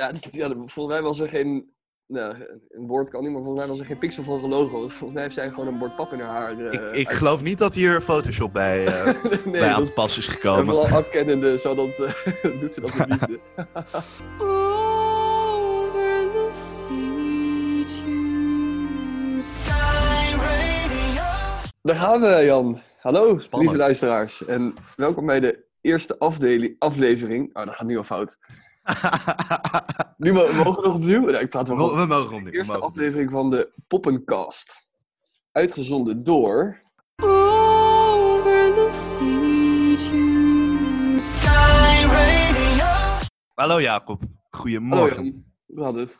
Ja, ja, volgens mij was er geen... Nou, een woord kan niet, maar volgens mij was er geen pixel van gelogen. Want volgens mij heeft zij gewoon een bord pap in haar haar. eh, ik, ik geloof niet dat hier Photoshop bij, nee, bij aan te pas is en gekomen. vooral afkennende, zo dat, eh, doet ze dat met liefde. Over the sea to Sky Radio. Daar gaan we, Jan. Hallo, Spannend. lieve luisteraars. En welkom bij de eerste afdeling, aflevering. Oh, dat gaat nu al fout. Nu mogen we nog opnieuw. Nee, ik praat wel we, mogen opnieuw. De eerste opnieuw. aflevering van de Poppencast. Uitgezonden door... Over the sea to Sky Radio. Hallo Jacob, Hallo goedemorgen. Jan, hoe gaat het?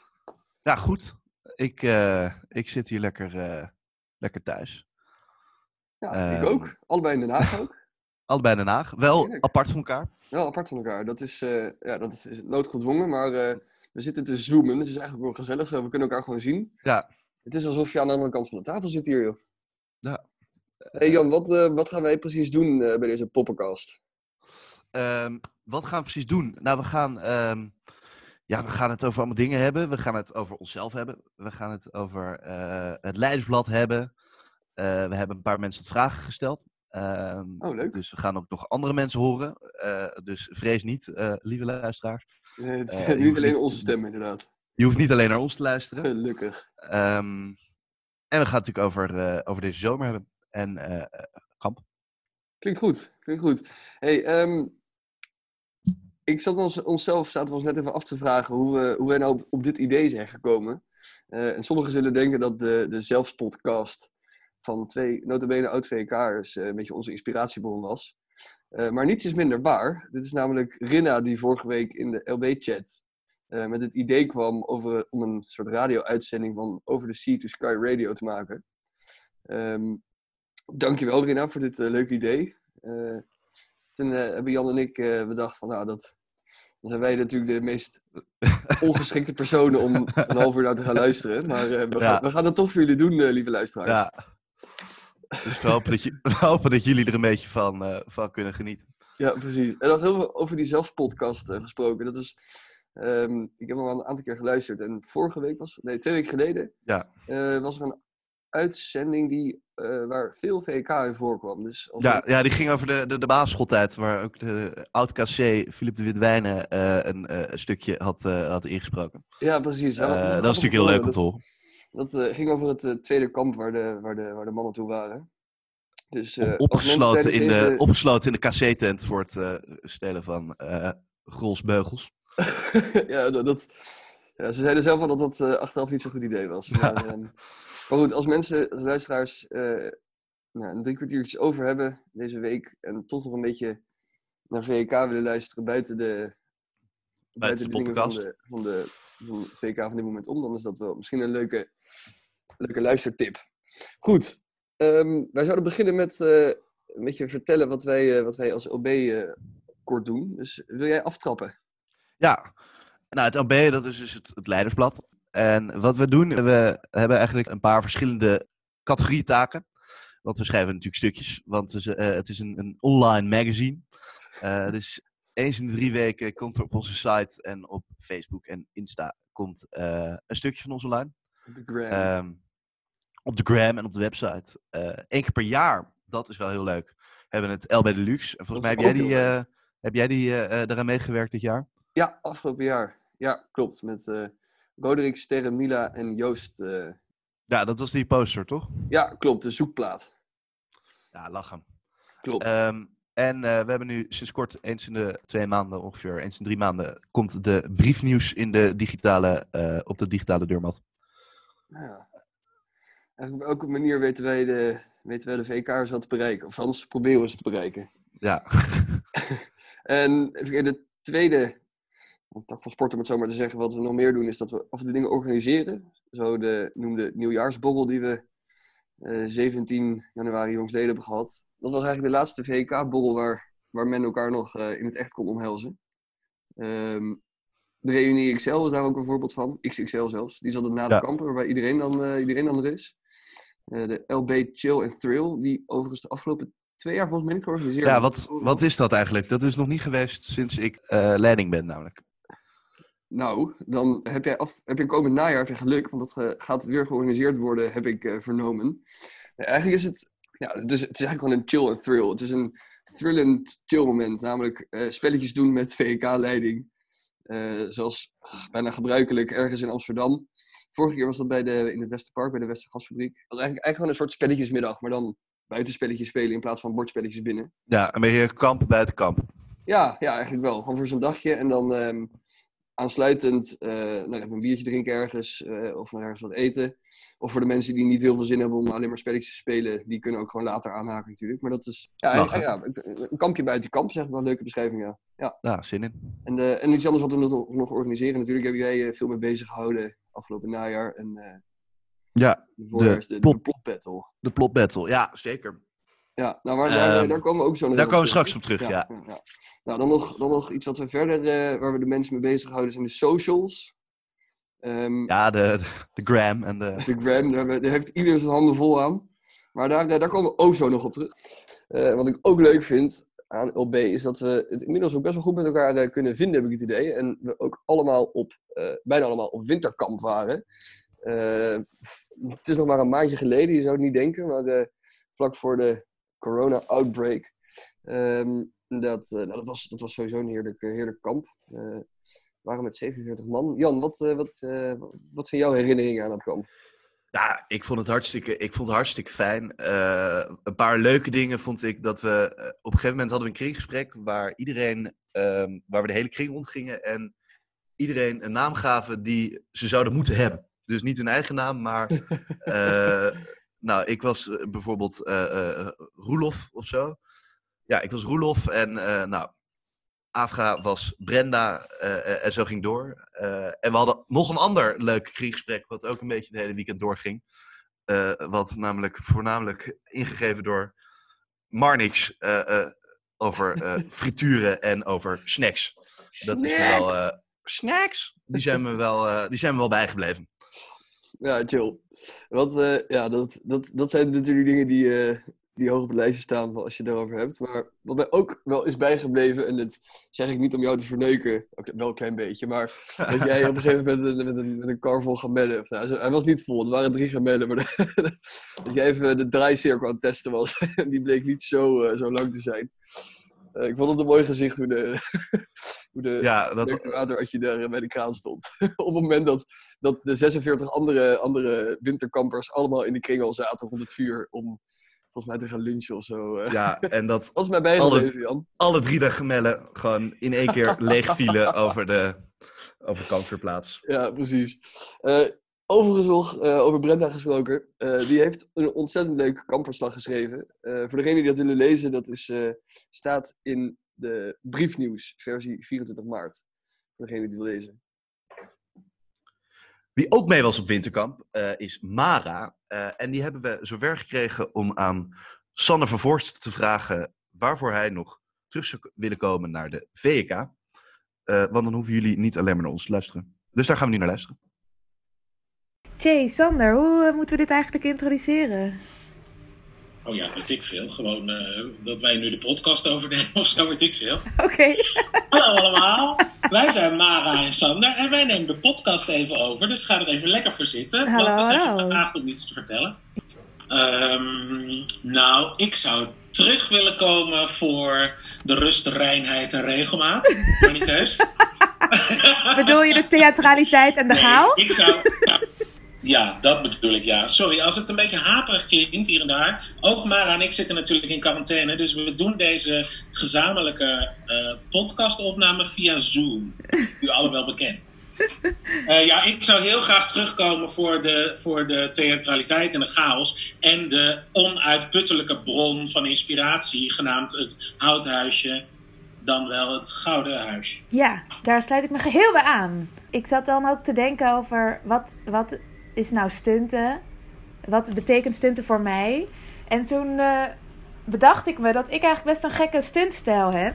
Ja, goed. Ik, eh, ik zit hier lekker, eh, lekker thuis. Ja, Ehm. ik ook. Allebei in Den Haag ook. Allebei Den Haag. Wel Heerlijk. apart van elkaar. Wel apart van elkaar. Dat is, eh, ja, dat is, noodgedwongen, maar eh, we zitten te zoomen. Het is eigenlijk wel gezellig zo. We kunnen elkaar gewoon zien. Ja. Het is alsof je aan de andere kant van de tafel zit hier, joh. Ja. hey Jan, wat, eh, wat gaan wij precies doen bij deze poppenkast? Ehm, wat gaan we precies doen? Nou, we gaan, ehm, ja, we gaan het over allemaal dingen hebben. We gaan het over onszelf hebben. We gaan het over het Leidersblad hebben. We hebben een paar mensen wat vragen gesteld. Ehm, Oh, leuk. Dus we gaan ook nog andere mensen horen. Eh, dus vrees niet, eh, lieve luisteraars. Eh, het is niet alleen onze stem, inderdaad. Je hoeft niet alleen naar ons te luisteren. Gelukkig. Ehm, en we gaan het natuurlijk over, over deze zomer hebben. En kamp. Klinkt goed, klinkt goed. Hey, ehm, ik zat ons, onszelf, zaten we ons net even af te vragen hoe we, hoe wij nou op, op dit idee zijn gekomen. En sommigen zullen denken dat de, de zelfspodcast van twee notabene oud-VK'ers eh, een beetje onze inspiratiebron was. Eh, maar niets is minder waar. Dit is namelijk Rinna die vorige week in de LB-chat eh, met het idee kwam over, om een soort radio-uitzending van Over the Sea to Sky Radio te maken. Ehm dankjewel Rinna voor dit leuke idee. Toen hebben Jan en ik bedacht van nou dat... Dan zijn wij natuurlijk de meest ongeschikte personen om een half uur naar te gaan luisteren. Maar we, Ja. gaan, we gaan het toch voor jullie doen, lieve luisteraars. Ja. Dus we hopen dat, je, we hopen dat jullie er een beetje van, eh, van kunnen genieten. Ja, precies. En nog heel veel over die zelfspodcast eh, gesproken. Dat is, ehm, ik heb hem al een aantal keer geluisterd. En vorige week was, nee, twee weken geleden, Ja. eh, was er een uitzending die, waar veel VK in voorkwam. Dus Ja, ja, die ging over de, de, de basisschooltijd, waar ook de oud-KC Philip de Witwijnen een, stukje had, had ingesproken. ja precies. Ja, was dat is natuurlijk heel leuk om om te horen. Dat, eh, ging over het eh, tweede kamp waar de, waar, de, waar de mannen toe waren. Dus, eh, opgesloten, in de, opgesloten in de KC-tent voor het stelen van grolsbeugels. ja, dat, ja, ze zeiden zelf al dat dat achteraf niet zo'n goed idee was. Maar, ehm, maar goed, als mensen, als luisteraars, nou, een drie kwartiertjes over hebben deze week en toch nog een beetje naar VK willen luisteren buiten de, buiten de de dingen van, podcast. de, van, de, van het VK van dit moment om, dan is dat wel misschien een leuke, leuke luistertip. Goed, ehm, wij zouden beginnen met eh, een beetje vertellen wat wij, eh, wat wij als OB eh, kort doen. Dus wil jij aftrappen? Ja, nou, het LB, dat is dus het, leidersblad. En wat we doen, we hebben eigenlijk een paar verschillende categorie taken. Want we schrijven natuurlijk stukjes, want het is een, een online magazine. Dus eens in de drie weken komt er op onze site en op Facebook en Insta komt eh, een stukje van ons online. De gram. Ehm, op de gram en op de website. Eén keer per jaar, dat is wel heel leuk, hebben we het LB Deluxe. En volgens mij Dat heb jij die, eh, heb jij die eh, eh, daaraan meegewerkt dit jaar? Ja, afgelopen jaar. Ja, klopt. Met eh Roderick, Sterre, Mila en Joost. eh, Ja, dat was die poster, toch? ja, klopt. De zoekplaat. Ja, lachen. Klopt. Ehm, en eh, we hebben nu sinds kort, eens in de twee maanden ongeveer, eens in drie maanden, komt de briefnieuws in de digitale, eh, op de digitale deurmat. ja. Eigenlijk op elke manier weten wij de, weten wij de VK'ers wat te bereiken. Of anders proberen we ze te bereiken. Ja, En de tweede een tak van sport, om het zo maar te zeggen, wat we nog meer doen, is dat we af en toe dingen organiseren. Zo de noemde nieuwjaarsborrel die we eh, 17 januari jongsleden hebben gehad. Dat was eigenlijk de laatste VK-borrel waar, waar men elkaar nog eh, in het echt kon omhelzen. Ehm, de Reunie XL is daar ook een voorbeeld van. XXL zelfs. Die zat na de Ja. kampen, waarbij iedereen dan, eh, iedereen dan er is. Eh, de LB Chill and Thrill, die overigens de afgelopen twee jaar volgens mij niet georganiseerd ja wat, wat is dat eigenlijk? Dat is nog niet geweest sinds ik eh, leiding ben, namelijk. nou, dan heb jij, af, heb je komend najaar je geluk, want dat gaat weer georganiseerd worden, heb ik vernomen. Eigenlijk is het, ja, het is, het is eigenlijk gewoon een chill en thrill. Het is een thrillend chill moment, namelijk eh, spelletjes doen met VK-leiding. Eh, zoals ach, bijna gebruikelijk ergens in Amsterdam. Vorige keer was dat bij de, in het Westerpark, bij de Westergasfabriek. Dat was eigenlijk, eigenlijk gewoon een soort spelletjesmiddag, maar dan buitenspelletjes spelen in plaats van bordspelletjes binnen. Ja, een beetje kamp buiten kamp. Ja, ja, eigenlijk wel. Gewoon voor zo'n dagje. En dan ehm, aansluitend nou, even een biertje drinken ergens. eh, of naar ergens wat eten. Of voor de mensen die niet heel veel zin hebben om alleen maar spelletjes te spelen. Die kunnen ook gewoon later aanhaken natuurlijk. Maar dat is ja, ja, een een kampje buiten kamp, zeg maar. Een leuke beschrijving, ja. ja. Ja, zin in. En, eh, en iets anders wat we nog, nog organiseren. Natuurlijk heb jij veel mee bezig gehouden afgelopen najaar. En Ja, is de, de plot- plot battle. de plot battle. Ja, zeker. Ja, nou, daar, Ehm, daar komen we ook zo nog Daar komen we straks op terug, ja. ja. Nou, dan nog, dan nog iets wat we verder, eh, waar we de mensen mee bezighouden, zijn de socials. Ehm, Ja, de, de gram en de... De gram, daar, daar heeft iedereen zijn handen vol aan. Maar daar, daar, daar komen we ook zo nog op terug. Eh, wat ik ook leuk vind aan LB is dat we het inmiddels ook best wel goed met elkaar eh, kunnen vinden, heb ik het idee. En we ook allemaal op, bijna allemaal op winterkamp waren. Het is nog maar een maandje geleden, je zou het niet denken, maar vlak voor de corona-outbreak. Ehm, dat, eh, nou, dat, was, dat was sowieso een heerlijk, heerlijk kamp. Eh, we waren met 47 man. Jan, wat, eh, wat, wat zijn jouw herinneringen aan dat kamp? Ja, ik vond het hartstikke, ik vond het hartstikke fijn. Een paar leuke dingen vond ik dat we... op een gegeven moment hadden we een kringgesprek waar iedereen... ehm, waar we de hele kring rondgingen en iedereen een naam gaven die ze zouden moeten hebben. Dus niet hun eigen naam, maar... nou, ik was eh, bijvoorbeeld eh eh, Roelof of zo. Ja, ik was Roelof en nou... Afga was Brenda en zo ging door. En we hadden nog een ander leuk kringgesprek, wat ook een beetje het hele weekend doorging. Eh, wat namelijk voornamelijk ingegeven door Marnix over frituren en over snacks. Dat is wel. snacks? Die zijn me wel, die zijn me wel bijgebleven. Ja, chill. Want eh, ja, dat, dat, dat zijn natuurlijk dingen die, eh, die hoog op het lijstje staan als je het daarover hebt. Maar wat mij ook wel is bijgebleven, en dat zeg ik niet om jou te verneuken, ook wel een klein beetje, maar dat jij op een gegeven moment met een, met een, met een kar vol gamellen, of, nou, hij was niet vol, er waren drie gamellen, maar dat jij even de draaicirkel aan het testen was. En die bleek niet zo, eh, zo lang te zijn. Eh, ik vond het een mooi gezicht hoe de, hoe de, Ja, dat, dat water je daar bij de kraan stond. Op het moment dat, dat de 46 andere, andere winterkampers allemaal in de kring al zaten rond het vuur om volgens mij te gaan lunchen of zo. eh. ja, en dat is mij bijgebleven, Jan. alle drie de gemellen gewoon in één keer leeg vielen over de over kampvuurplaats. Ja, precies. Eh, overigens eh, over Brenda gesproken. eh, die heeft een ontzettend leuk kampverslag geschreven. Eh, voor degenen die dat willen lezen, dat is, staat in de briefnieuws, versie 24 maart. Voor degene die het wil lezen. Wie ook mee was op winterkamp is Mara. En die hebben we zover gekregen om aan Sanne van Voorst te vragen waarvoor hij nog terug zou willen komen naar de VK. Eh, want dan hoeven jullie niet alleen maar naar ons te luisteren. Dus daar gaan we nu naar luisteren. Jay, Sander, hoe eh, moeten we dit eigenlijk introduceren? Oh ja, weet ik veel. Gewoon eh, dat wij nu de podcast overnemen of zo, weet ik veel. Oké, Hallo allemaal, wij zijn Mara en Sander en wij nemen de podcast even over. Dus ga er even lekker voor zitten, Hallo, want we zijn hallo. gevraagd om iets te vertellen. Ehm, nou, ik zou terug willen komen voor de rust, reinheid en regelmaat. Monikeus. bedoel je de theatraliteit en de Nee, chaos? Ik zou. Ja, dat bedoel ik, ja. Sorry, als het een beetje haperig klinkt hier en daar. Ook Mara en ik zitten natuurlijk in quarantaine. Dus we doen deze gezamenlijke eh, podcastopname via Zoom. U allen wel bekend. Eh, ja, ik zou heel graag terugkomen voor de, voor de theatraliteit en de chaos. En de onuitputtelijke bron van inspiratie, genaamd het Houthuisje. Dan wel het Gouden Huisje. Ja, daar sluit ik me geheel bij aan. Ik zat dan ook te denken over wat, wat is nou stunten? Wat betekent stunten voor mij? En toen eh, bedacht ik me dat ik eigenlijk best een gekke stuntstijl heb.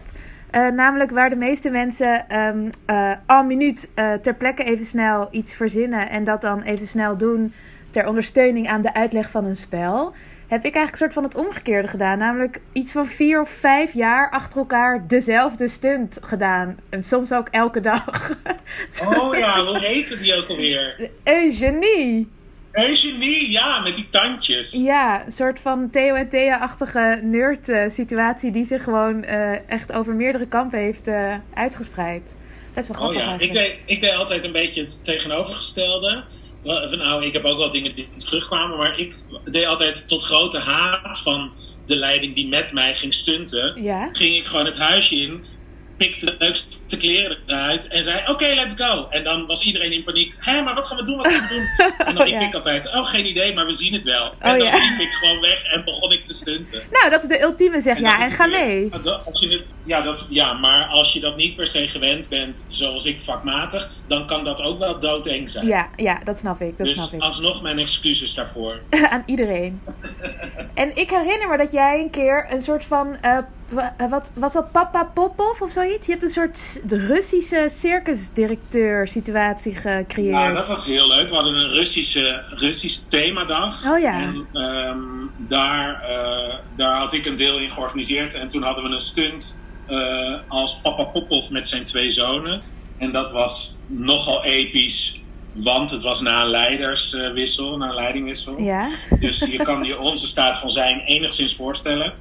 Eh, namelijk waar de meeste mensen ehm eh en minuut ter plekke even snel iets verzinnen en dat dan even snel doen ter ondersteuning aan de uitleg van een spel. Heb ik eigenlijk een soort van het omgekeerde gedaan. Namelijk iets van vier of vijf jaar achter elkaar dezelfde stunt gedaan. En soms ook elke dag. Oh ja, hoe heette die ook alweer? Eugenie. Eugenie, ja, met die tandjes. Ja, een soort van Theo en Thea-achtige nerd-situatie die zich gewoon eh, echt over meerdere kampen heeft eh, uitgespreid. Best wel Oh grappig ja, ik deed, ik deed altijd een beetje het tegenovergestelde. Nou, ik heb ook wel dingen die terugkwamen, maar ik deed altijd tot grote haat van de leiding die met mij ging stunten. Ja? Ging ik gewoon het huisje in, pikte de leukste kleren eruit en zei: Oké, let's go. En dan was iedereen in paniek: Hé, maar wat gaan we doen? Wat gaan we doen? En dan Ja. ik altijd: Oh, geen idee, maar we zien het wel. En Oh dan ja. liep ik gewoon weg en begon ik te stunten. Nou, dat is de ultieme zeg En ja en ga mee. als je het- ja, dat is- ja, maar als je dat niet per se gewend bent, zoals ik vakmatig, dan kan dat ook wel doodeng zijn. Ja, ja, dat snap ik. Dat dus snap ik. alsnog mijn excuses daarvoor. aan iedereen. En ik herinner me dat jij een keer een soort van. eh, wat was dat? Papa Popov of zoiets? Je hebt een soort Russische circusdirecteur situatie gecreëerd. Nou, dat was heel leuk. We hadden een Russische, Russische themadag. Oh ja. En ehm, daar, eh, daar had ik een deel in georganiseerd. En toen hadden we een stunt eh, als Papa Popov met zijn twee zonen. En dat was nogal episch. Want het was na een leiderswissel, na een leidingwissel. Ja. Dus je kan je onze staat van zijn enigszins voorstellen.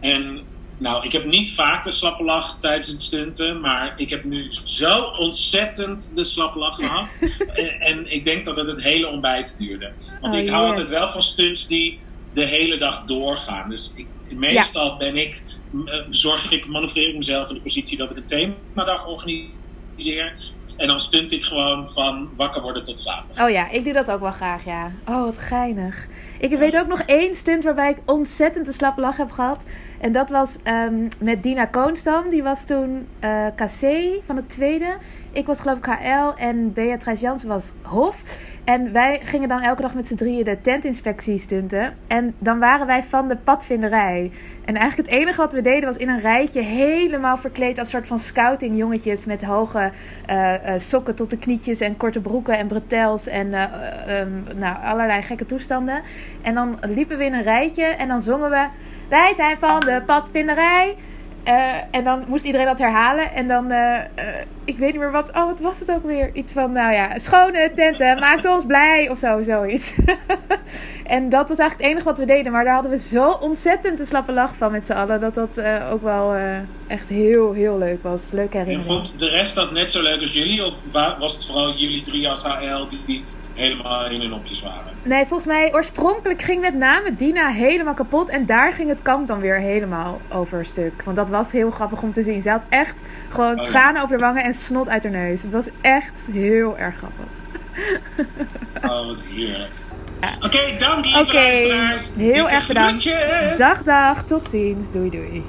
En nou, ik heb niet vaak de slappe lach tijdens het stunten, maar ik heb nu zo ontzettend de slappe lach gehad. en, en ik denk dat het het hele ontbijt duurde. Want Oh, ik hou yes. altijd wel van stunts die de hele dag doorgaan. Dus ik, meestal ben ik, eh, zorg ik, manoeuvreer ik mezelf in de positie dat ik een themadag organiseer. En dan stunt ik gewoon van wakker worden tot slapen. Oh ja, ik doe dat ook wel graag, ja. Oh, wat geinig. Ik weet ook nog één stunt waarbij ik ontzettend de slappe lach heb gehad. En dat was ehm, met Dina Koonstam. Die was toen eh KC van het tweede. Ik was geloof ik HL en Beatrice Jansen was Hof. En wij gingen dan elke dag met z'n drieën de tentinspectie stunten. En dan waren wij van de padvinderij. En eigenlijk het enige wat we deden was in een rijtje helemaal verkleed als soort van scouting jongetjes met hoge eh, eh, sokken tot de knietjes en korte broeken en bretels en eh, ehm, nou, allerlei gekke toestanden. En dan liepen we in een rijtje en dan zongen we wij zijn van de padvinderij. Eh, en dan moest iedereen dat herhalen. En dan, eh, eh, ik weet niet meer wat. Oh, wat was het ook weer? Iets van, nou ja, schone tenten, maakt ons blij of zo, zoiets. en dat was eigenlijk het enige wat we deden. Maar daar hadden we zo ontzettend de slappe lach van met z'n allen. Dat dat ook wel echt heel, heel leuk was. Leuke En herinnering. vond de rest dat net zo leuk als jullie? Of wa- was het vooral jullie drie als HL die helemaal in hun nopjes waren? Nee, volgens mij oorspronkelijk ging met name Dina helemaal kapot. En daar ging het kamp dan weer helemaal over stuk. Want dat was heel grappig om te zien. Ze had echt gewoon Oh ja. tranen over de wangen en snot uit haar neus. Het was echt heel erg grappig. Oh, wat heerlijk. Oké, dank lieve Oké, luisteraars. heel erg bedankt. groetjes. Dag, dag. Tot ziens. Doei, doei.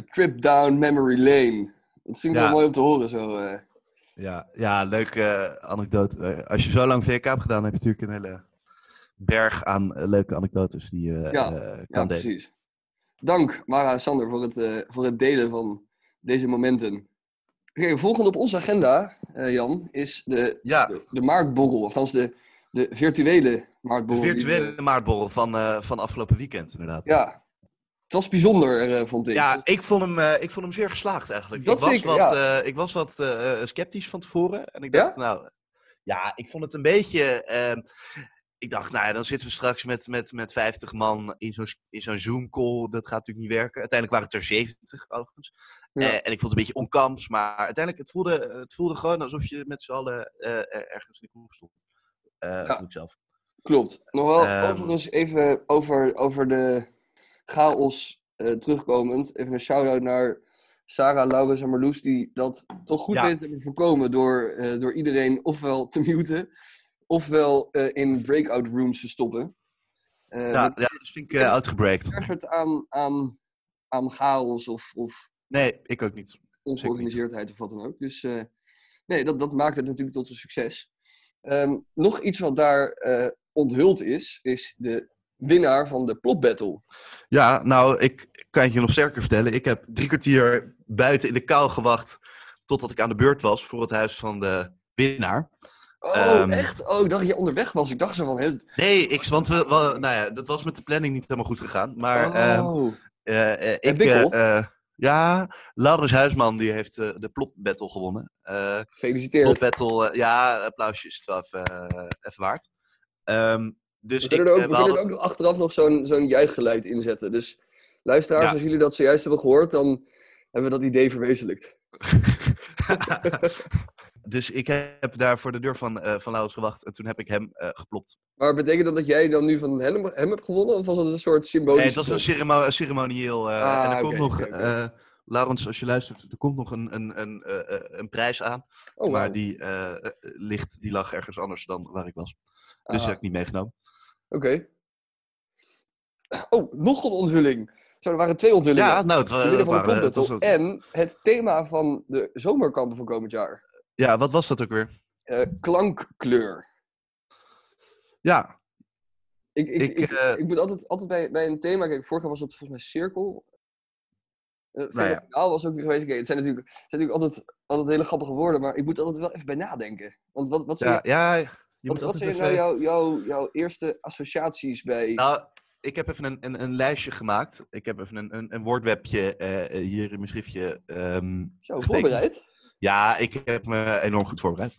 A trip down memory lane. Dat vind ik Ja. wel mooi om te horen zo. eh. Ja, ja leuke eh, anekdote. Eh, als je zo lang VK hebt gedaan, heb je natuurlijk een hele berg aan eh, leuke anekdotes die je Ja, Ja, kan delen. precies. Dank, Mara en Sander, voor het, voor het delen van deze momenten. Oké, volgende op onze agenda, Jan, is de, Ja, de, de maartborrel. Of althans de, de virtuele de maartborrel. die virtuele we- maartborrel van, van afgelopen weekend, inderdaad. ja, het was bijzonder, eh, vond ik. Ja, ik vond hem, eh, ik vond hem zeer geslaagd eigenlijk. Dat ik was zeker, wat, ja. eh, ik was wat sceptisch van tevoren. En ik Ja? dacht, nou, ja, ik vond het een beetje. ehm, ik dacht, nou ja, dan zitten we straks met, met, met 50 man in zo'n in zo'n Zoom-call. Dat gaat natuurlijk niet werken. Uiteindelijk waren het er 70 overigens. Ja. En ik vond het een beetje onkamps. Maar uiteindelijk, het voelde, het voelde gewoon alsof je met z'n allen ergens in de kroeg stond. Zelf. Klopt. Nog wel Ehm. overigens even over, over de chaos eh, terugkomend. Even een shout-out naar Sarah, Laurens en Marloes, die dat toch goed Ja. weten te hebben voorkomen door, eh, door iedereen ofwel te muten, ofwel eh, in breakout rooms te stoppen. Ja, dat ja, dat vind ik outgebreakt. ergert aan, aan, aan chaos of, of Nee, ik ook niet. ongeorganiseerdheid of wat dan ook. Dus nee, dat, dat maakt het natuurlijk tot een succes. Ehm, nog iets wat daar onthuld is, is de winnaar van de plot battle. Ja, nou, ik kan het je nog sterker vertellen. Ik heb drie kwartier buiten in de kou gewacht totdat ik aan de beurt was voor het huis van de winnaar. Oh, Ehm, echt? Oh, ik dacht dat je onderweg was. Ik dacht zo van... Nee, ik, want we, nou ja, dat was met de planning niet helemaal goed gegaan. Maar ehm, oh. eh, eh, ik, eh, ja, Laurens Huisman die heeft de plot battle gewonnen. Eh plot Gefeliciteerd. battle, ja, applausje is het wel even, eh, even waard. Ehm, dus We kunnen er ook, eh, we we kunnen er ook nog achteraf nog zo'n zo'n juichgeluid inzetten. Dus luisteraars, Ja. als jullie dat zojuist hebben gehoord, dan hebben we dat idee verwezenlijkt. dus ik heb daar voor de deur van, eh van Laurens gewacht en toen heb ik hem eh geplopt. Maar betekent dat dat jij dan nu van hem, hem hebt gewonnen? Of was dat een soort symbolisch? Nee, het was een ceremo- een ceremonieel. Ah, en er komt nog, Laurens, als je luistert, er komt nog een, een, een, een prijs aan. Oh, maar die, ligt, die lag ergens anders dan waar ik was. Dus Ah, die heb ik niet meegenomen. Oké. Oh, nog een onthulling. Zo, er waren twee onthullingen. Ja, nou, het, wa- Te midden het van waren- het was plotbattle. ook- En het thema van de zomerkampen van komend jaar. Ja, wat was dat ook weer? Eh, klankkleur. Ja, Ik, ik, Ik, ik, eh, ik moet altijd, altijd bij, bij een thema... Kijk, vorig jaar was het volgens mij cirkel. Uh, Nou ja. Was ook weer geweest. Oké, het zijn natuurlijk, het zijn natuurlijk altijd, altijd hele grappige woorden, maar ik moet altijd wel even bij nadenken. Want wat, wat zijn, ja, ja je wat, moet wat altijd zijn even... nou jouw, jouw, jouw eerste associaties bij... Nou, ik heb even een, een, een lijstje gemaakt. Ik heb even een, een, een woordwebje eh, hier in mijn schriftje. ehm, Zo, getekend. voorbereid? Ja, ik heb me enorm goed voorbereid.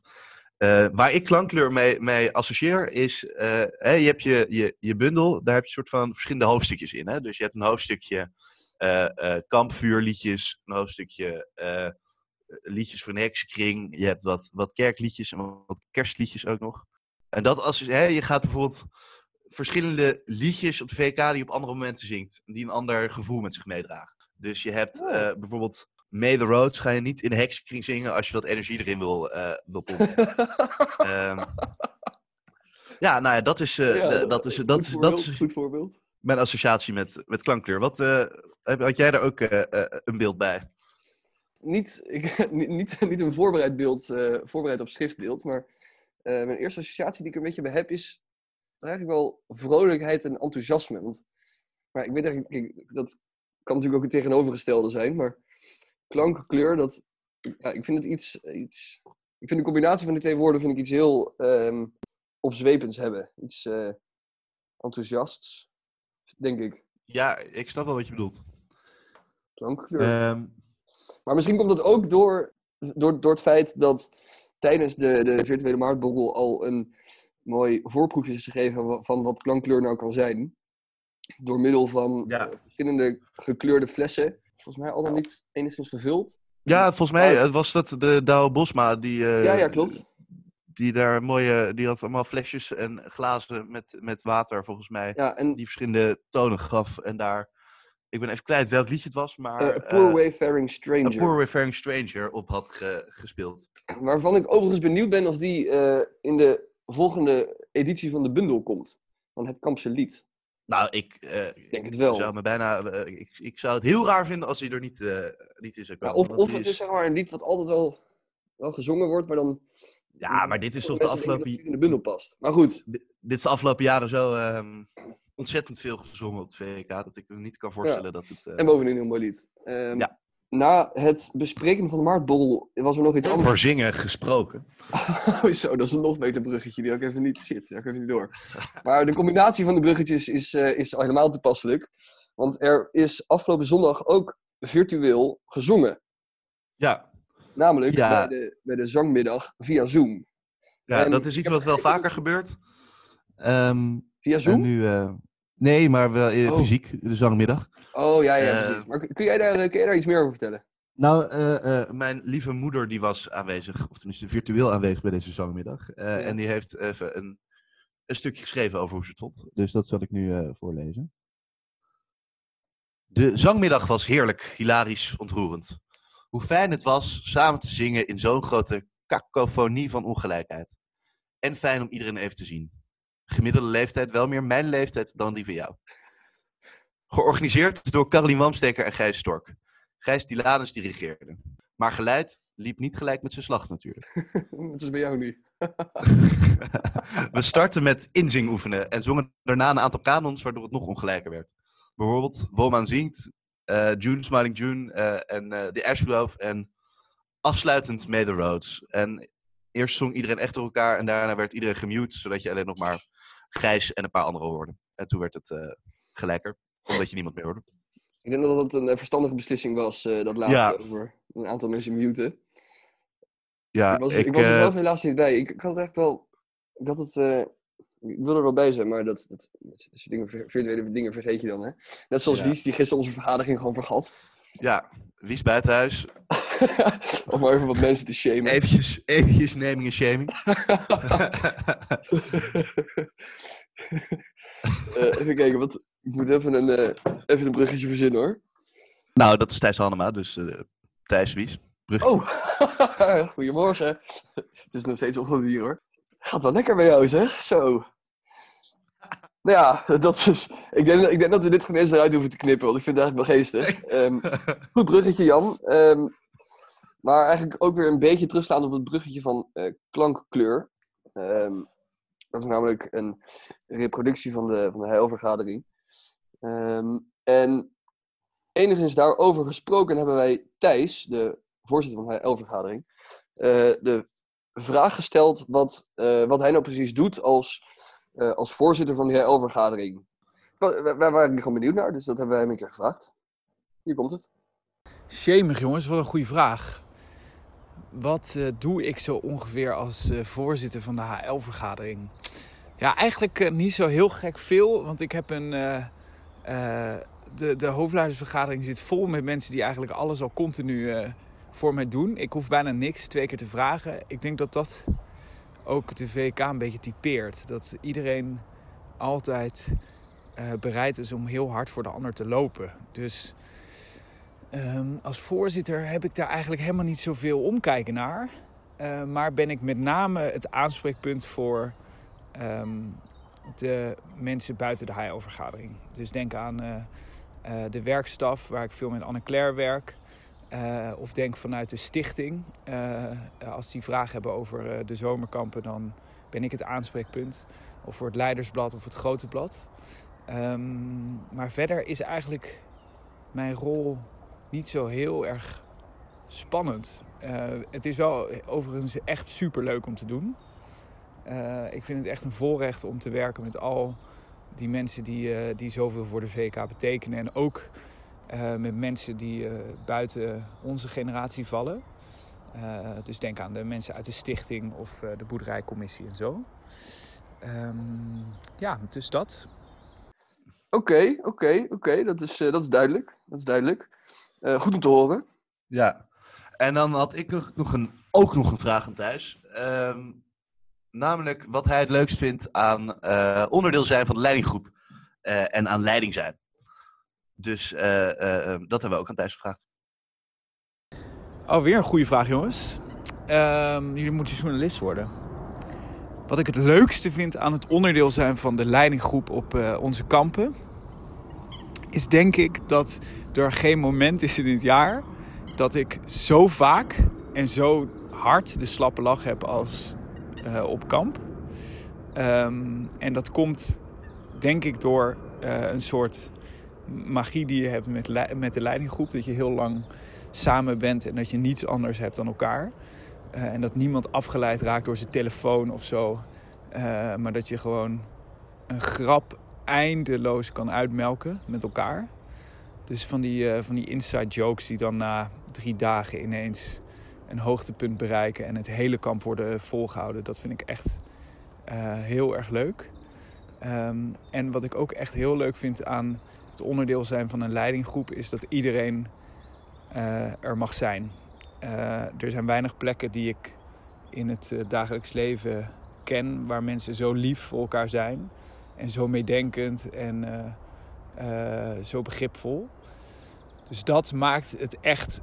Eh, waar ik klankkleur mee, mee associeer is, eh, hè, je hebt je, je, je bundel, daar heb je soort van verschillende hoofdstukjes in. Hè? Dus je hebt een hoofdstukje eh, eh, kampvuurliedjes, een hoofdstukje eh, liedjes voor een heksenkring. Je hebt wat, wat kerkliedjes en wat kerstliedjes ook nog. En dat als hè, je gaat bijvoorbeeld verschillende liedjes op de VK die je op andere momenten zingt, die een ander gevoel met zich meedragen. Dus je hebt Oh. eh, bijvoorbeeld May the Roads ga je niet in de heksenkring zingen als je wat energie erin wil, eh wil pompen. Ehm, ja, nou ja, dat is, eh, Ja, dat is, dat is, dat is Goed voorbeeld. mijn associatie met, met klankkleur. Wat, eh, heb- had jij daar ook eh, eh, een beeld bij? Niet, ik, niet, niet, een voorbereid beeld, eh, voorbereid op schriftbeeld, maar eh, mijn eerste associatie die ik er een beetje bij heb is eigenlijk wel vrolijkheid en enthousiasme. Want, maar ik weet eigenlijk, kijk, dat kan natuurlijk ook het tegenovergestelde zijn, maar klank, kleur, dat, ja, ik vind het iets, iets, ik vind de combinatie van die twee woorden vind ik iets heel ehm opzwepends hebben. Iets eh, enthousiasts, denk ik. Ja, ik snap wel wat je bedoelt. Klank, kleur. Ehm, Maar misschien komt dat ook door, door, door het feit dat tijdens de, de virtuele marktborrel al een mooi voorproefje is gegeven van, wat klankkleur nou kan zijn. Door middel van Ja. eh, verschillende gekleurde flessen. Volgens mij al dan niet enigszins gevuld. ja, volgens mij Maar- eh, was dat de Douwe Bosma die, eh, ja, ja, klopt. die daar mooie, die had allemaal flesjes en glazen met, met water volgens mij. Ja, en Die verschillende tonen gaf en daar, ik ben even kwijt welk liedje het was, maar eh, A Poor eh, Wayfaring A Stranger. Poor Wayfaring Stranger op had ge- gespeeld. Waarvan ik overigens benieuwd ben of die eh, in de volgende editie van de bundel komt. Van het Kampse Lied. Nou, ik, Ik denk het wel. zou me bijna, ik, ik zou het heel raar vinden als hij er niet, eh, niet in zou Ja, komen. of of het is- is zeg maar een lied wat altijd wel, wel gezongen wordt, maar dan Ja, maar dit is toch de afgelopen, in de bundel past. Maar goed, dit is de afgelopen jaren zo ehm, ontzettend veel gezongen op het VK, dat ik me niet kan voorstellen dat het... eh, en bovendien een heel mooi lied. Ehm, Ja. Na het bespreken van de marktborrel was er nog iets anders. voor zingen gesproken. Oh, Zo, dat is een nog beter bruggetje die ook even niet zit. Ja, ik even niet door. Maar de combinatie van de bruggetjes is, eh, is al helemaal toepasselijk. Want er is afgelopen zondag ook virtueel gezongen. Ja, Namelijk Ja. bij, de, bij de zangmiddag via Zoom. ja En dat is iets wat wel vaker gebeurt. Ehm, Via en Zoom? nu, eh, nee, maar wel eh, Oh. fysiek, de zangmiddag. Oh ja, ja, Eh, precies. Maar kun- jij, daar, kun jij daar iets meer over vertellen? Nou, eh, eh, mijn lieve moeder die was aanwezig, of tenminste virtueel aanwezig bij deze zangmiddag. Eh, Ja. En die heeft even een, een stukje geschreven over hoe ze het vond. Dus dat zal ik nu eh, voorlezen. De zangmiddag was heerlijk, hilarisch, ontroerend. Hoe fijn het was samen te zingen in zo'n grote kakofonie van ongelijkheid. En fijn om iedereen even te zien. Gemiddelde leeftijd wel meer mijn leeftijd dan die van jou. Georganiseerd door Carolien Wamsteker en Gijs Stork. Gijs Dilanus dirigeerde. Maar geleid liep niet gelijk met zijn slag natuurlijk. Wat is bij jou nu? We startten met inzing oefenen en zongen daarna een aantal kanons waardoor het nog ongelijker werd. Bijvoorbeeld Woman zingt, eh, June Smiling June eh, en eh The Ashgrove en afsluitend May the Roads. En eerst zong iedereen echt door elkaar en daarna werd iedereen gemute, zodat je alleen nog maar Gijs en een paar anderen hoorde. En toen werd het eh, gelijker, omdat je niemand meer hoorde. Ik denk dat dat een eh, verstandige beslissing was, eh, dat laatste Ja. over een aantal mensen muten. Ja, ik was, ik, ik was er zelf helaas niet bij. Ik, ik had echt wel. Ik had het. eh, ik wil er wel bij zijn, maar dat, dat, dat soort dingen, virtuele dingen vergeet je dan, hè? Net zoals Ja. Wies, die gisteren onze vergadering gewoon vergat. Ja, Wies buitenhuis. Om maar even wat mensen te shamen. Eventjes, eventjes naming en shaming. Eh, even kijken, wat, ik moet even een, eh, even een bruggetje verzinnen hoor. nou, dat is Thijs Hannema, dus eh Thijs Wies. Brug. Oh, goedemorgen. Het is nog steeds ochtend hier hoor. Gaat wel lekker bij jou zeg, zo. Nou ja, dat is, ik, denk, ik denk dat we dit gewoon eens eruit hoeven te knippen, want ik vind het eigenlijk wel geestig. Ehm, goed bruggetje Jan. Ehm, maar eigenlijk ook weer een beetje terugslaan op het bruggetje van eh, klankkleur. Ehm, dat is namelijk een reproductie van de, van de heilvergadering. En enigszins daarover gesproken hebben wij Thijs, de voorzitter van de HL-vergadering, eh, de vraag gesteld wat, eh, wat hij nou precies doet als, eh, als voorzitter van de HL-vergadering. Wij, waren gewoon benieuwd naar, dus dat hebben wij hem een keer gevraagd. Hier komt het. Shemig jongens, wat een goede vraag. Wat eh, doe ik zo ongeveer als eh, voorzitter van de HL-vergadering? Ja, eigenlijk niet zo heel gek veel, want ik heb een... de, de zit vol met mensen die eigenlijk alles al continu voor mij doen. Ik hoef bijna niks twee keer te vragen. Ik denk dat dat ook de VK een beetje typeert. Dat iedereen altijd eh, bereid is om heel hard voor de ander te lopen. Dus Ehm, als voorzitter heb ik daar eigenlijk helemaal niet zoveel omkijken naar. Eh, maar ben ik met name het aanspreekpunt voor ehm, de mensen buiten de HL-vergadering. Dus denk aan eh, de werkstaf, waar ik veel met Anne-Claire werk. Eh, of denk vanuit de stichting. Eh, als die vragen hebben over eh, de zomerkampen, dan ben ik het aanspreekpunt. Of voor het Leidersblad of het Grote Blad. Ehm, maar verder is eigenlijk mijn rol niet zo heel erg spannend. Het is wel overigens echt super leuk om te doen. Ik vind het echt een voorrecht om te werken met al die mensen die, die zoveel voor de VK betekenen. En ook eh, met mensen die eh, buiten onze generatie vallen. Eh, dus denk aan de mensen uit de stichting of eh, de boerderijcommissie en zo. Ehm, ja, dus dat. Oké, oké, oké, dat, is, eh, dat is duidelijk. Dat is duidelijk. Eh, goed om te horen. Ja. En dan had ik nog, nog een, ook nog een vraag aan Thijs. Ehm, namelijk wat hij het leukst vindt aan eh, onderdeel zijn van de leidinggroep. eh, en aan leiding zijn. Dus eh, eh, eh, dat hebben we ook aan Thijs gevraagd. Oh, weer een goede vraag, jongens. Ehm, jullie moeten journalist worden. Wat ik het leukste vind aan het onderdeel zijn van de leidinggroep op eh, onze kampen, is denk ik dat er geen moment is in het jaar dat ik zo vaak en zo hard de slappe lach heb als op kamp. Ehm, en dat komt denk ik door een soort magie die je hebt met, met de leidinggroep. Dat je heel lang samen bent en dat je niets anders hebt dan elkaar. Eh, en dat niemand afgeleid raakt door zijn telefoon of zo. Eh, maar dat je gewoon een grap eindeloos kan uitmelken met elkaar. Dus van die, eh, van die inside jokes die dan na drie dagen ineens een hoogtepunt bereiken en het hele kamp worden volgehouden. Dat vind ik echt heel erg leuk. Ehm, en wat ik ook echt heel leuk vind aan het onderdeel zijn van een leidinggroep is dat iedereen eh, er mag zijn. Eh, er zijn weinig plekken die ik in het eh, dagelijks leven ken waar mensen zo lief voor elkaar zijn en zo meedenkend en zo begripvol. Dus dat maakt het echt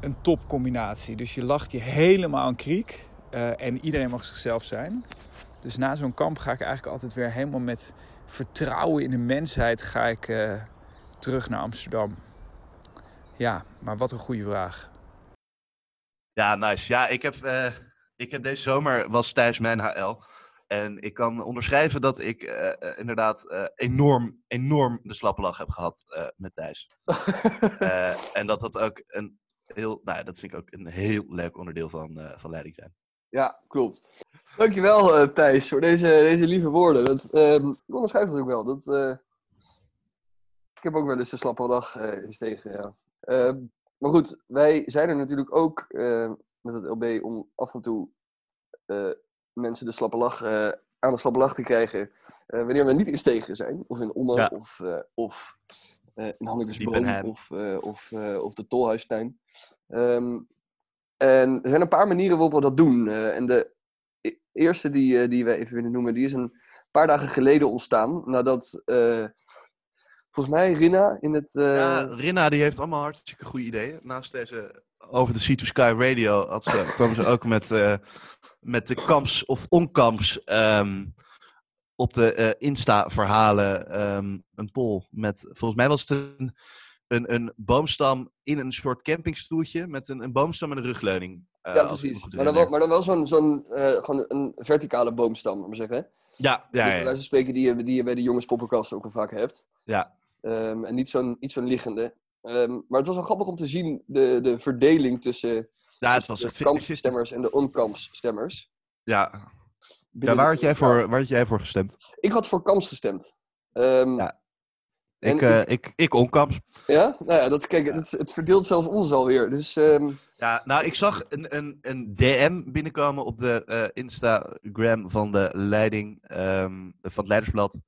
een topcombinatie. Dus je lacht je helemaal aan kriek en iedereen mag zichzelf zijn. Dus na zo'n kamp ga ik eigenlijk altijd weer helemaal met vertrouwen in de mensheid ga ik, eh, terug naar Amsterdam. Ja, maar wat een goede vraag. Ja, nice. Ja, ik heb, eh, ik heb deze zomer was Thijs mijn HL. En ik kan onderschrijven dat ik eh, inderdaad eh, enorm, enorm de slappe lach heb gehad eh, met Thijs. Eh, en dat dat ook een heel, nou ja, dat vind ik ook een heel leuk onderdeel van, eh, van leiding zijn. Ja, klopt. Dankjewel eh Thijs voor deze, deze lieve woorden. Dat, ehm ik onderschrijf dat ook wel. Dat, eh, ik heb ook wel eens de slappe lach eh, eens tegen, ja. Ehm, maar goed, wij zijn er natuurlijk ook eh, met het LB om af en toe eh, mensen de slappe lach, eh, aan de slappe lach te krijgen. eh, wanneer we niet in Stegen zijn. Of in Ommen, Ja. of, eh, of eh, in Diepenheim. of, eh, of, eh, of de Tolhuistuin. Ehm, en er zijn een paar manieren waarop we dat doen. eh, en de e- eerste die, eh, die we even willen noemen, die is een paar dagen geleden ontstaan. Nadat eh, volgens mij Rina in het. Ja, Rinna die heeft allemaal hartstikke goede ideeën. Naast deze over de Sea to Sky Radio had ze, kwamen ze ook met, met de kamps of onkamps ehm, op de Insta-verhalen ehm, een poll met, volgens mij was het een, een, een boomstam in een soort campingstoeltje met een, een boomstam en een rugleuning. eh, ja, precies. Maar dan wel, maar dan wel zo'n zo'n eh, gewoon een verticale boomstam, maar zeggen. Ja, ja, dus ja. spreken die je, die je bij de jongenspoppenkast ook wel vaak hebt. ja. Ehm, en niet zo'n niet zo'n liggende. Ehm, maar het was wel grappig om te zien de, de verdeling tussen ja, het was de echt 50-50. kampstemmers en de onkampsstemmers. Ja. ja, waar had jij voor, waar had jij voor gestemd? Ik had voor kamps gestemd. Ehm, Ja. En Ik, eh, ik, ik onkamps. Ja? Nou ja, dat, kijk, Het, het verdeelt zelfs ons alweer. Dus ehm, Ja, nou, ik zag een, een, een DM binnenkomen op de eh, Instagram van de leiding ehm, van het Leidersblad.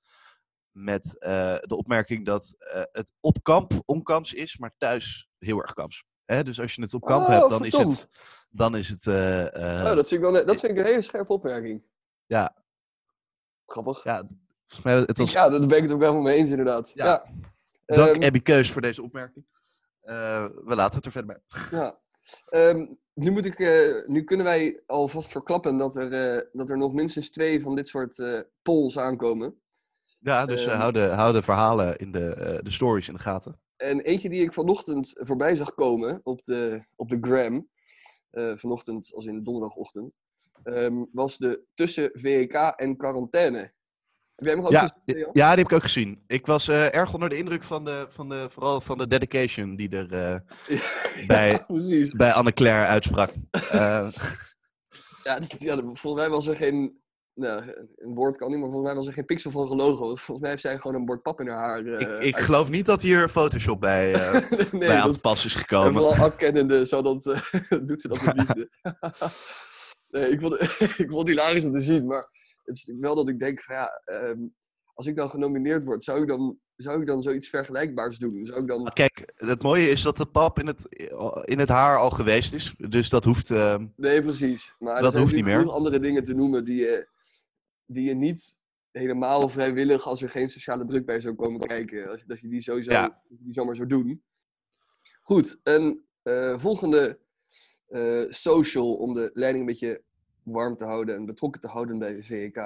Met eh, de opmerking dat eh, het op kamp onkamps is, maar thuis heel erg kamps. Hè? Dus als je het op kamp Oh, hebt, dan is het. Dan is het eh, eh, oh, dat, vind ik wel, dat vind ik een hele scherpe opmerking. Ja. Grappig. ja, volgens mij, het was. Ja, daar ben ik het ook helemaal mee eens inderdaad. Ja. Ja. Dank Ehm, Abby Keus voor deze opmerking. Eh, we laten het er verder bij. Ja. Ehm, nu, moet ik, eh, nu kunnen wij alvast verklappen dat er, eh, dat er nog minstens twee van dit soort polls aankomen. Ja, dus eh, Ehm. hou, de, hou de verhalen in de, de stories in de gaten. En eentje die ik vanochtend voorbij zag komen op de, op de gram, vanochtend als in donderdagochtend, was de tussen VEK en quarantaine. Heb jij hem ook Ja, gezien? Ja, die heb ik ook gezien. Ik was eh, erg onder de indruk van de, van de, vooral van de dedication die er eh, bij, Ja, bij Anne-Claire uitsprak. Eh, Ja, dat- ja, volgens mij was er geen. Nou, een woord kan niet, maar volgens mij was er geen pixel van gelogen. Want Volgens mij heeft zij gewoon een bord pap in haar haar. ik, ik uit- geloof niet dat hier Photoshop bij, nee, bij aan te pas is en gekomen. vooral afkennende, zo dat, doet ze dat met liefde. nee, ik vond, ik vond het hilarisch om te zien, maar het is wel dat ik denk van ja, ehm, als ik dan genomineerd word, zou ik dan, zou ik dan zoiets vergelijkbaars doen? Zou ik dan... Kijk, het mooie is dat de pap in het, in het haar al geweest is. Dus dat hoeft... eh, Nee, precies. Maar Dat hoeft niet meer. andere dingen te noemen die je, die je niet helemaal vrijwillig, als er geen sociale druk bij zou komen kijken, als je, dat je die sowieso Ja. die zomaar zou doen. Goed, een eh, volgende eh, social om de leiding een beetje warm te houden en betrokken te houden bij de VEK.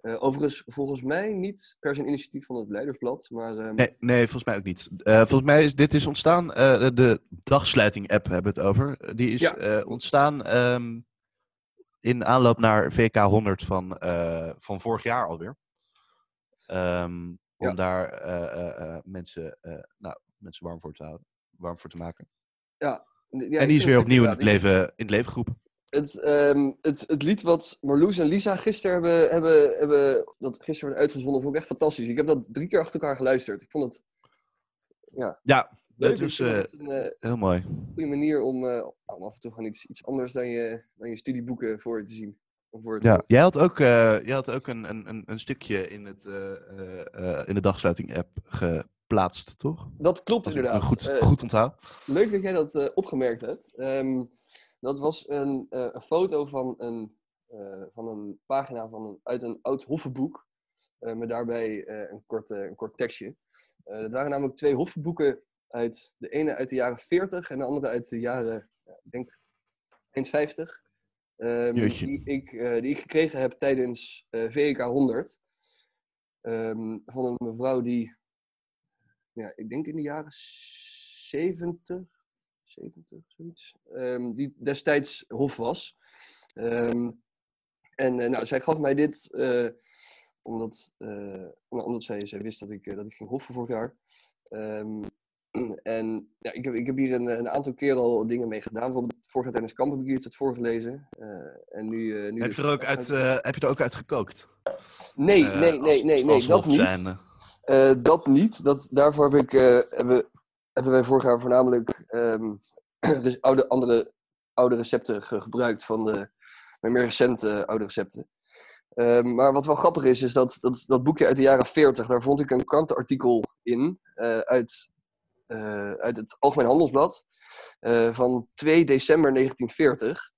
Eh, overigens, volgens mij niet per se een initiatief van het Leidersblad, maar ehm, nee, nee, volgens mij ook niet. Eh, volgens mij is dit is ontstaan... eh, de- dagsluiting-app hebben we het over. Die is Ja. ontstaan ehm, in aanloop naar VK 100 van, van vorig jaar alweer. Ehm, om Ja. daar mensen, nou, mensen warm voor te houden. Warm voor te maken. ja, en die is weer opnieuw in het, leven, in het leven geroepen. Het, ehm, het, het lied wat Marloes en Lisa gisteren hebben, hebben, hebben dat gisteren werd uitgezonden, vond ik echt fantastisch. Ik heb dat drie keer achter elkaar geluisterd. Ik vond het Ja, leuk. dat is vind eh, een eh, heel mooi. goede manier om, eh, om af en toe gewoon iets, iets anders dan je, dan je studieboeken voor je te zien. Voor Ja, jij had ook, jij had ook een, een, een, een stukje in, het, in de dagsluiting-app geplaatst, toch? Dat klopt inderdaad. goed, goed onthoud. Leuk dat jij dat opgemerkt hebt. Ehm, dat was een, eh, een foto van een, eh, van een pagina van een, uit een oud hoffenboek. eh, met daarbij een, kort, een kort tekstje. Dat waren namelijk twee hoffenboeken. Uit, de ene uit de jaren 40 en de andere uit de jaren, ja, ik denk, eind 50. ehm, die, ik, die ik gekregen heb tijdens eh VK 100. Ehm, van een mevrouw die, ja, ik denk in de jaren 70, 70, zoiets. ehm, die destijds hof was. Ehm, en eh, nou, zij gaf mij dit eh, omdat, nou, omdat zij, zij wist dat ik, dat ik ging hoffen vorig jaar. Ehm, En ja, ik, heb, ik heb hier een, een aantal keer al dingen mee gedaan. Bijvoorbeeld vorig jaar tijdens kamp heb ik hier uit voorgelezen. En nu, nu Heb je, er ook uit, heb je er ook uit gekookt? Nee, nee, nee, nee, nee, als dat niet. dat niet. Dat, daarvoor heb ik, hebben, hebben wij vorig jaar voornamelijk ehm, dus oude, andere oude recepten ge- gebruikt van de meer recente oude recepten. Ehm, maar wat wel grappig is, is dat, dat dat boekje uit de jaren 40, daar vond ik een krantenartikel in eh, uit, eh, uit het Algemeen Handelsblad eh, van 2 december 1940.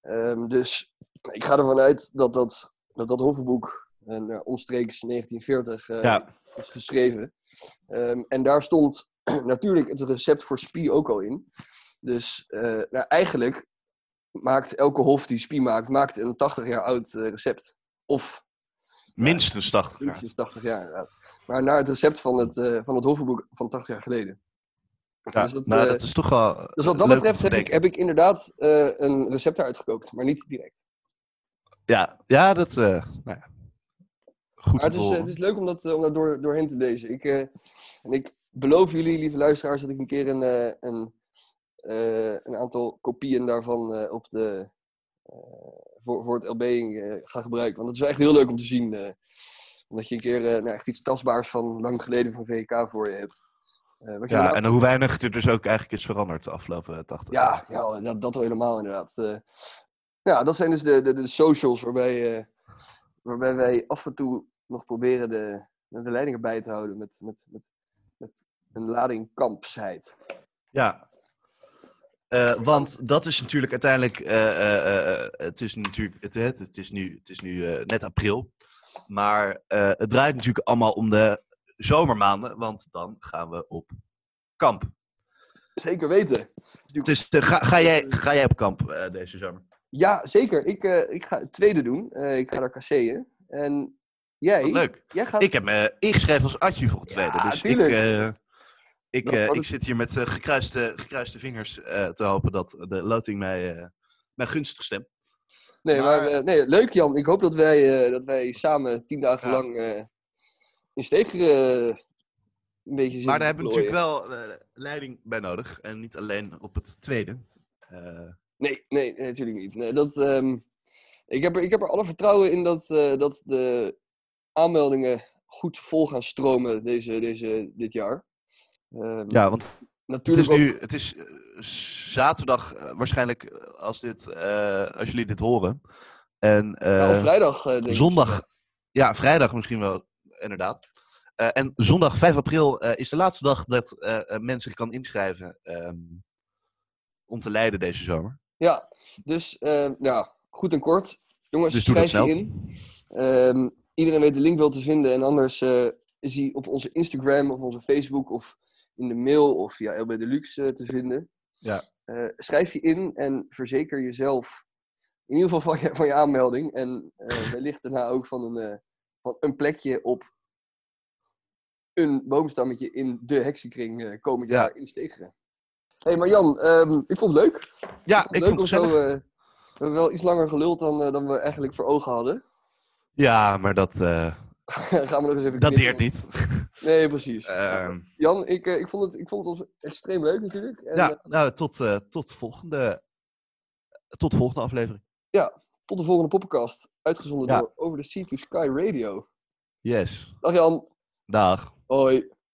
Ehm, dus ik ga ervan uit dat dat, dat, dat eh, omstreeks 1940 eh, Ja, is geschreven. Ehm, en daar stond natuurlijk het recept voor spie ook al in. Dus eh, nou, eigenlijk maakt elke hof die spie maakt, maakt een 80 jaar oud eh, recept. Of minstens 80 jaar. minstens 80 jaar inderdaad. Maar naar het recept van het, eh van het hofboek van 80 jaar geleden. Ja, dus dat, nou, dat is toch wel. dus wat dat betreft heb ik, heb ik inderdaad een recept eruit gekookt, maar niet direct. Ja, ja dat. nou ja. Goed Maar het is, eh, het is leuk om dat, eh, om dat door, doorheen te lezen. Ik, eh, en ik beloof jullie, lieve luisteraars, dat ik een keer een, een, een aantal kopieën daarvan op de, voor, voor het LB ga gebruiken. Want het is wel echt heel leuk om te zien. omdat je een keer nou, echt iets tastbaars van lang geleden van VK voor je hebt. Ja, en hoe weinig het er dus ook eigenlijk is veranderd de afgelopen 80 jaar. ja, ja dat, dat wel helemaal inderdaad. Eh, ja, dat zijn dus de, de, de socials waarbij, waarbij wij af en toe nog proberen de, de leidingen bij te houden met, met, met, met een lading kampsheid. Ja. Eh, want dat is natuurlijk uiteindelijk. eh, eh, het is natuurlijk. Het, het, het is nu, het is nu net april. Maar het draait natuurlijk allemaal om de zomermaanden. Want dan gaan we op kamp. Zeker weten. Dus ga, ga, jij, ga jij op kamp deze zomer? Ja, zeker. Ik, eh, ik ga het tweede doen. Eh, ik ga naar Kasseeën. En jij? Wat leuk. Jij gaat... Ik heb me ingeschreven als Atje voor het tweede. Ja, dus tuurlijk. ik, eh, ik, eh, ik het- zit hier met gekruiste, gekruiste vingers te hopen dat de loting mij, mij gunstig stemt. Nee, maar, maar- nee, leuk Jan. Ik hoop dat wij, dat wij samen tien dagen Ja. lang in Steger eh, een beetje zitten Maar daar hebben we natuurlijk wel leiding bij nodig. En niet alleen op het tweede. Nee, nee, natuurlijk niet. Nee, dat, ehm, ik, heb er, ik heb er alle vertrouwen in dat, eh, dat de aanmeldingen goed vol gaan stromen deze, deze, dit jaar. Ehm, ja, want het natuurlijk is ook- nu het is, eh, zaterdag eh, waarschijnlijk als, dit, als jullie dit horen. En eh, vrijdag, denk ik. zondag, ja, vrijdag misschien wel, inderdaad. En zondag 5 april is de laatste dag dat eh, eh, men zich kan inschrijven ehm, om te leiden deze zomer. Ja, dus ehm, ja, goed en kort. Jongens, Dus schrijf je in. Ehm, iedereen weet de link wel te vinden. En anders eh, is die op onze Instagram of onze Facebook of in de mail of via LB Deluxe eh, te vinden. Ja. Eh, schrijf je in en verzeker jezelf in ieder geval van je, van je aanmelding. En wellicht daarna ook van een, van een plekje op een boomstammetje in de heksenkring komend Ja. jaar in Stegeren. Hé, hey, maar Jan, ehm, ik vond het leuk. Ja, vond ik leuk vond om het zo. eh, we hebben wel iets langer geluld dan, eh, dan we eigenlijk voor ogen hadden. Ja, maar dat, eh, Gaan we nog eens even dat deert niet. Nee, precies. Ehm, Jan, ik, ik, vond het, ik vond het extreem leuk natuurlijk. En, ja, nou, tot, tot, volgende, tot de volgende aflevering. tot de volgende poppenkast. Uitgezonden Ja. door Over the Sea to Sky Radio. Yes. Dag Jan. Dag. Hoi.